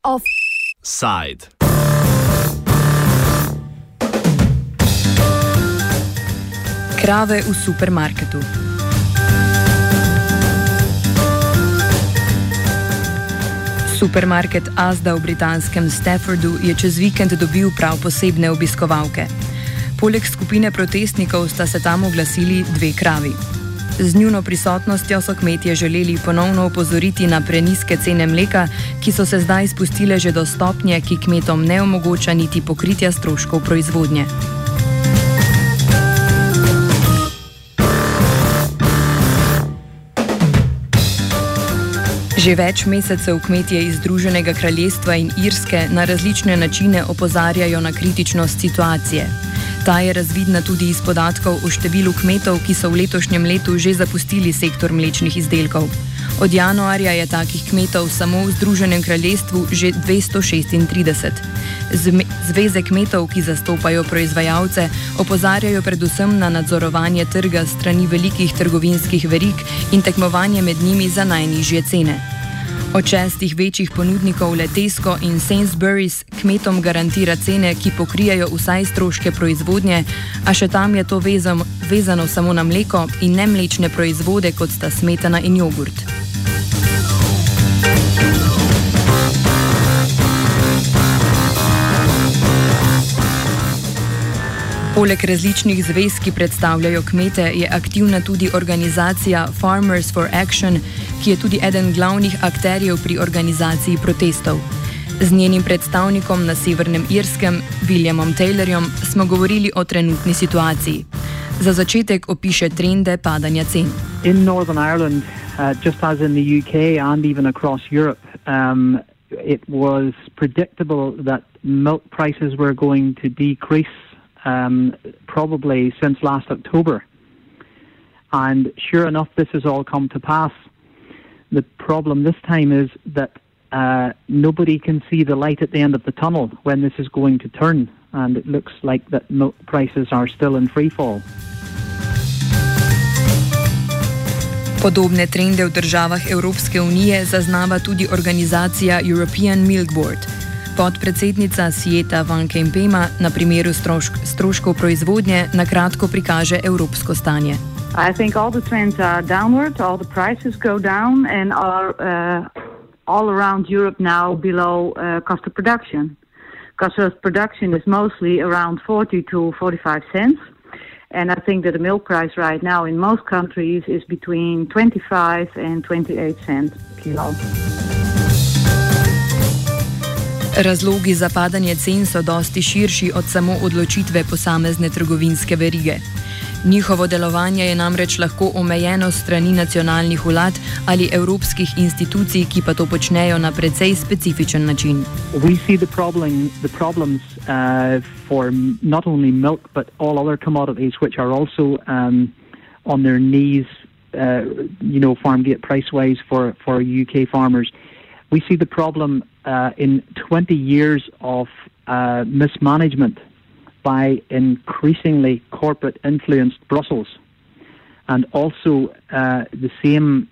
Offside. Krave v supermarketu. Supermarket Asda v britanskem Staffordu je čez vikend dobil prav posebne obiskovalke. Poleg skupine protestnikov sta se tam oglasili dve kravi. Z njuno prisotnostjo so kmetje želeli ponovno opozoriti na preniske cene mleka, ki so se zdaj spustile že do stopnje, ki kmetom ne omogoča niti pokritja stroškov proizvodnje. Že več mesecev kmetje iz Združenega kraljestva in Irske na različne načine opozarjajo na kritičnost situacije. Ta je razvidna tudi iz podatkov o številu kmetov, ki so v letošnjem letu že zapustili sektor mlečnih izdelkov. Od januarja je takih kmetov samo v Združenem kraljestvu že 236. Zveze kmetov, ki zastopajo proizvajalce, opozarjajo predvsem na nadzorovanje trga strani velikih trgovinskih verig in tekmovanje med njimi za najnižje cene. Od šestih večjih ponudnikov Letesko in Sainsbury's kmetom garantira cene, ki pokrijajo vsaj stroške proizvodnje, a še tam je to vezano, vezano samo na mleko in ne mlečne proizvode, kot sta smetana in jogurt. Poleg različnih zvez, ki predstavljajo kmete, je aktivna tudi organizacija Farmers for Action, ki je tudi eden glavnih akterjev pri organizaciji protestov. Z njenim predstavnikom na Severnem Irskem, Williamom Taylorjem, smo govorili o trenutni situaciji. Za začetek opiše trende padanja cen. In Northern Ireland, uh, just as in the UK and even across Europe, um, it was predictable that milk prices were going to decrease um, probably since last October. And sure enough, this has all come to pass. The problem this time is that uh, nobody can see the light at the end of the tunnel when this is going to turn, and it looks like that milk prices are still in free fall. Podobne trende v državah Evropske unije zaznava tudi organizacija European Milk Board. Podpredsednica Sieta Van Kempema na primeru strošk, stroškov proizvodnje na kratko prikaže evropsko stanje. I think all the trends are downward, all the prices go down and are uh, all around Europe now below uh, cost of production. Cost of production is mostly around 40 to 45 cents. And I think that the milk price right now in most countries is between 25 and 28 cents per kilo. Razlogi za padanje cen so dosti širši od samo odločitve posamezne trgovinske verige. Njihovo delovanje je namreč lahko omejeno strani nacionalnih vlad ali evropskih institucij, ki pa to počnejo na precej specifičen način. Problem, problems, uh, for not only milk, but all other commodities, which are also um, on their knees, uh, you know, farm gate price wise for, for UK farmers. We see the problem uh, in 20 years of uh, mismanagement by increasingly corporate influenced Brussels. And also, uh, the same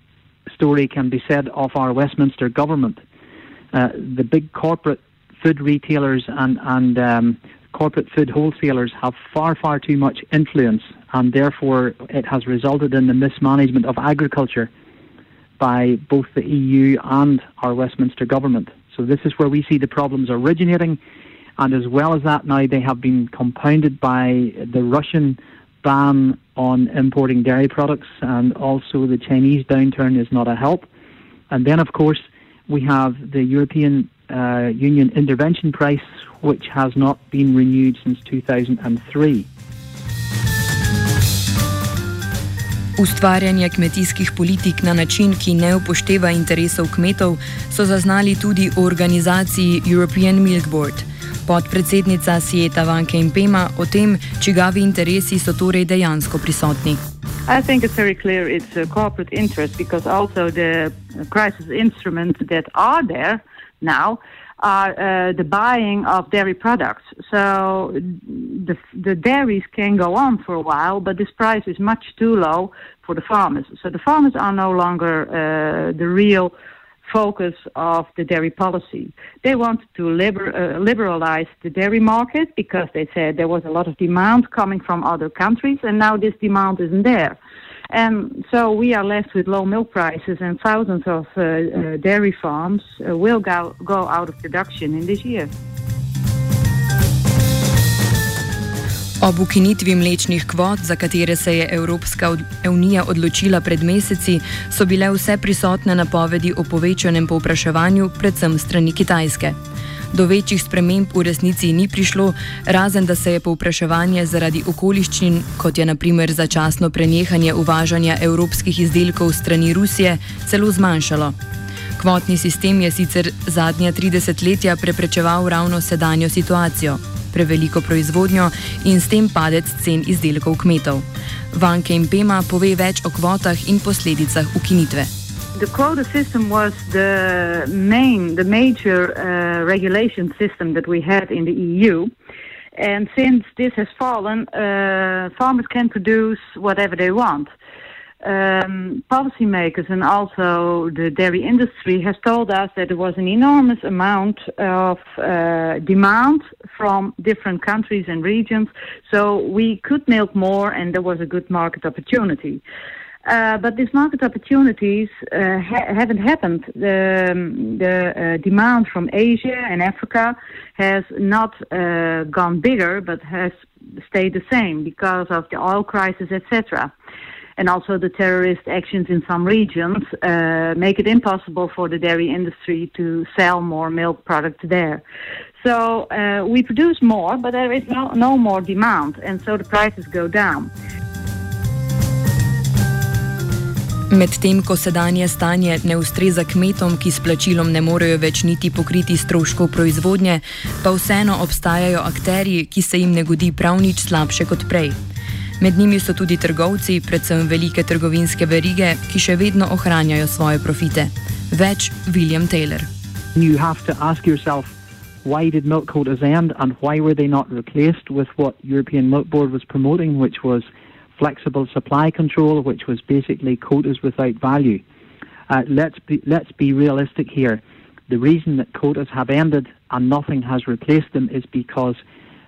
story can be said of our Westminster government. Uh, the big corporate food retailers and, and um, corporate food wholesalers have far, far too much influence, and therefore it has resulted in the mismanagement of agriculture by both the EU and our Westminster government. So this is where we see the problems originating. And as well as that, now they have been compounded by the Russian ban on importing dairy products, and also the Chinese downturn is not a help. And then, of course, we have the European uh, Union intervention price, which has not been renewed since 2003. Ustvarjanje kmetijskih politik na način, ki ne upošteva interesov kmetov, so zaznali tudi v organizaciji European Milk Board. Podpredsednica Sieta Vanke in Pema o tem, čigavi interesi so torej dejansko prisotni. I think it's very clear it's a corporate interest because also the crisis instruments that are there now are uh, the buying of dairy products. So the, the dairies can go on for a while, but this price is much too low for the farmers. So the farmers are no longer uh, the real focus of the dairy policy. They wanted to liber- uh, liberalize the dairy market because they said there was a lot of demand coming from other countries, and now this demand isn't there. And so we are left with low milk prices, and thousands of uh, uh, dairy farms uh, will go, go out of production in this year. Ob ukinitvi mlečnih kvot, za katere se je Evropska unija odločila pred meseci, so bile vse prisotne napovedi o povečanem povpraševanju, predvsem strani Kitajske. Do večjih sprememb v resnici ni prišlo, razen da se je povpraševanje zaradi okoliščin, kot je naprimer začasno prenehanje uvažanja evropskih izdelkov strani Rusije, celo zmanjšalo. Kvotni sistem je sicer zadnja 30 letja preprečeval ravno sedanjo situacijo, preveliko proizvodnjo in s tem padec cen izdelkov kmetov. Vanke in Pema pove več o kvotah in posledicah ukinitve. the quota system was the main, the major uh, regulation system that we had in the EU. And since this has fallen, uh, farmers can produce whatever they want. Um, policymakers and also the dairy industry has told us that there was an enormous amount of uh, demand from different countries and regions, so we could milk more, and there was a good market opportunity. Uh, but these market opportunities uh, ha- haven't happened. The, um, the uh, demand from Asia and Africa has not uh, gone bigger, but has stayed the same because of the oil crisis, etc. And also the terrorist actions in some regions uh, make it impossible for the dairy industry to sell more milk products there. So we produce more, but there is no, no more demand, and so the prices go down. Medtem ko sedanje stanje ne ustreza kmetom, ki s plačilom ne morejo več niti pokriti stroškov proizvodnje, pa vseeno obstajajo akteri, ki se jim ne godi prav nič slabše kot prej. Med njimi so tudi trgovci, predvsem velike trgovinske verige, ki še vedno ohranjajo svoje profite. Več William Taylor. Why did milk quotas end and why were they not replaced with what European Milk Board was promoting, which was flexible supply control, which was basically quotas without value. Uh, let's be let's be realistic here. The reason that quotas have ended and nothing has replaced them is because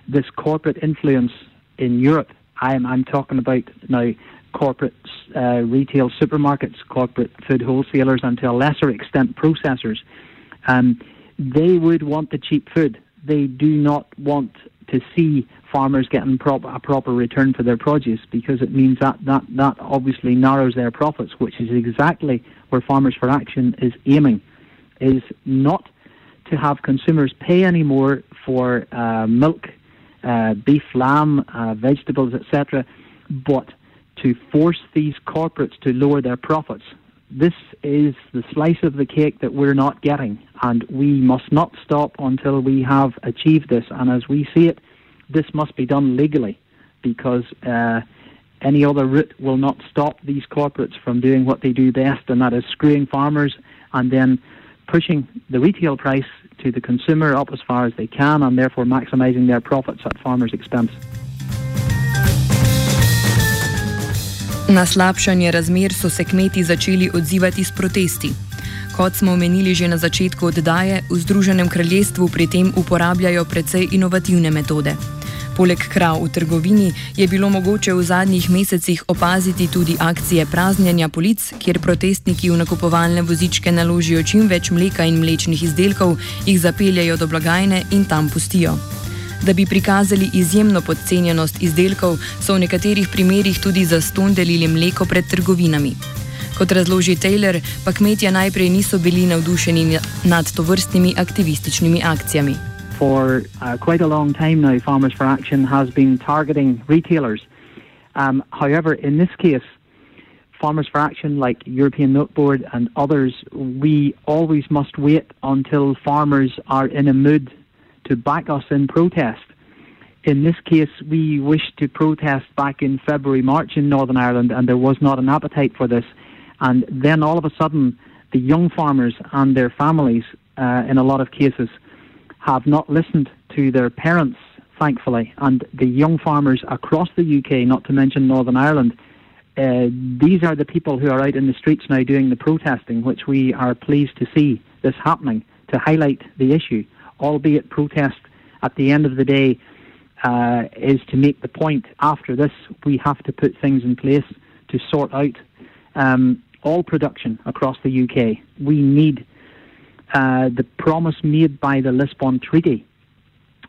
this corporate influence in Europe. I'm I'm talking about now corporate uh, retail supermarkets, corporate food wholesalers, and to a lesser extent processors. Um, they would want the cheap food. They do not want to see farmers getting prop- a proper return for their produce because it means that, that that obviously narrows their profits, which is exactly where Farmers for Action is aiming, is not to have consumers pay any more for uh, milk, uh, beef, lamb, uh, vegetables, etc., but to force these corporates to lower their profits. This is the slice of the cake that we're not getting, and we must not stop until we have achieved this. And as we see it, this must be done legally because uh, any other route will not stop these corporates from doing what they do best, and that is screwing farmers and then pushing the retail price to the consumer up as far as they can, and therefore maximising their profits at farmers' expense. Na slabšanje razmer so se kmeti začeli odzivati s protesti. Kot smo omenili že na začetku oddaje, v Združenem kraljestvu pri tem uporabljajo precej inovativne metode. Poleg krav v trgovini je bilo mogoče v zadnjih mesecih opaziti tudi akcije praznjenja polic, kjer protestniki v nakupovalne vozičke naložijo čim več mleka in mlečnih izdelkov, jih zapeljajo do blagajne in tam pustijo. Da bi prikazali izjemno podcenjenost izdelkov, so v nekaterih primerjih tudi zaston delili mleko pred trgovinami. Kot razloži Taylor, pa kmetje najprej niso bili navdušeni nad tovrstnimi aktivističnimi akcijami. For uh, quite a long time now, Farmers for Action has been targeting retailers. Um, however, in this case, Farmers for Action, like European Milk Board and others, we always must wait until farmers are in a mood to back us in protest. In this case, we wished to protest back in February, March in Northern Ireland, and there was not an appetite for this. And then all of a sudden, the young farmers and their families, uh, in a lot of cases, have not listened to their parents, thankfully, and the young farmers across the UK, not to mention Northern Ireland. Uh, these are the people who are out in the streets now doing the protesting, which we are pleased to see this happening to highlight the issue, albeit protest at the end of the day uh, is to make the point after this we have to put things in place to sort out um, all production across the UK. We need uh, the promise made by the Lisbon Treaty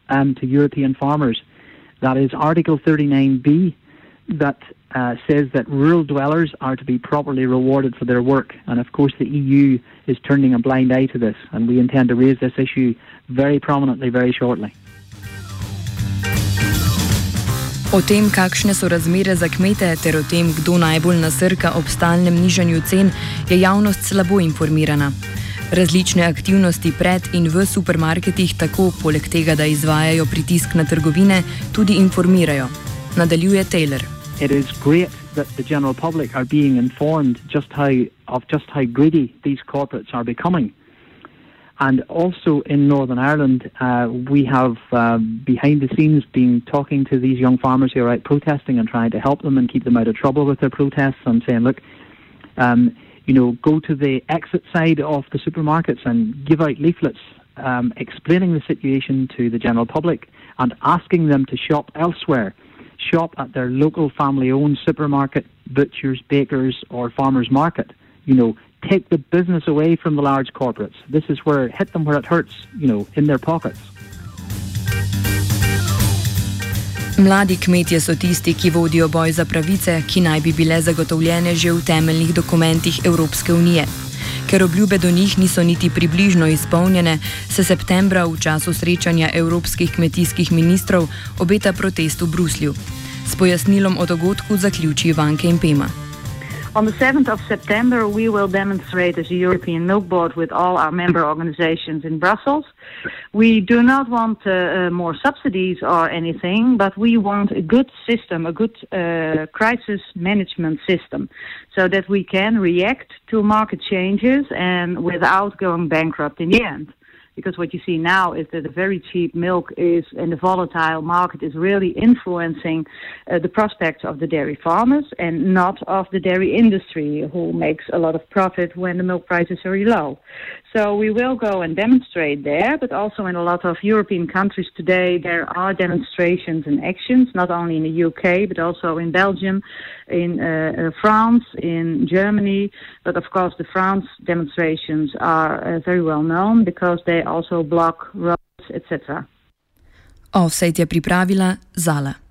um, to European farmers. That is Article 39b that uh, says that rural dwellers are to be properly rewarded for their work. And of course, the EU is turning a blind eye to this, and we intend to raise this issue very prominently very shortly. O tem, kakšne so razmere za kmete, ter o tem, kdo najbolj nasrka ob stalnem nižanju cen, je javnost slabo informirana. Različne aktivnosti pred in v supermarketih tako, poleg tega, da izvajajo pritisk na trgovine, tudi informirajo. Nadaljuje Taylor. It is great that the general public are being informed just how of just how greedy these corporates are becoming. And also in Northern Ireland, uh, we have uh, behind the scenes been talking to these young farmers who are out protesting and trying to help them and keep them out of trouble with their protests and saying, look, um, you know, go to the exit side of the supermarkets and give out leaflets um, explaining the situation to the general public and asking them to shop elsewhere. Shop at their local family owned supermarket, butchers, bakers, or farmers market. You know, take the business away from the large corporates. This is where hit them where it hurts, you know, in their pockets. Mladi kmetje so tisti, ki vodijo boj za pravice, ki naj bi bile zagotovljene že v temeljnih dokumentih Evropske unije. Ker obljube do njih niso niti približno izpolnjene, se septembra v času srečanja evropskih kmetijskih ministrov obeta protest v Bruslju. S pojasnilom o dogodku zaključi Vanke in Pema. On the 7th of September, we will demonstrate as a European Milk Board with all our member organizations in Brussels. We do not want uh, uh, more subsidies or anything, but we want a good system, a good uh, crisis management system, so that we can react to market changes and without going bankrupt in the end because what you see now is that the very cheap milk is and the volatile market is really influencing uh, the prospects of the dairy farmers and not of the dairy industry who makes a lot of profit when the milk price is very low. So we will go and demonstrate there, but also in a lot of European countries today there are demonstrations and actions, not only in the UK but also in Belgium, in uh, uh, France, in Germany. But of course, the France demonstrations are uh, very well known because they also block roads, etc. Offset je pripravila Zala.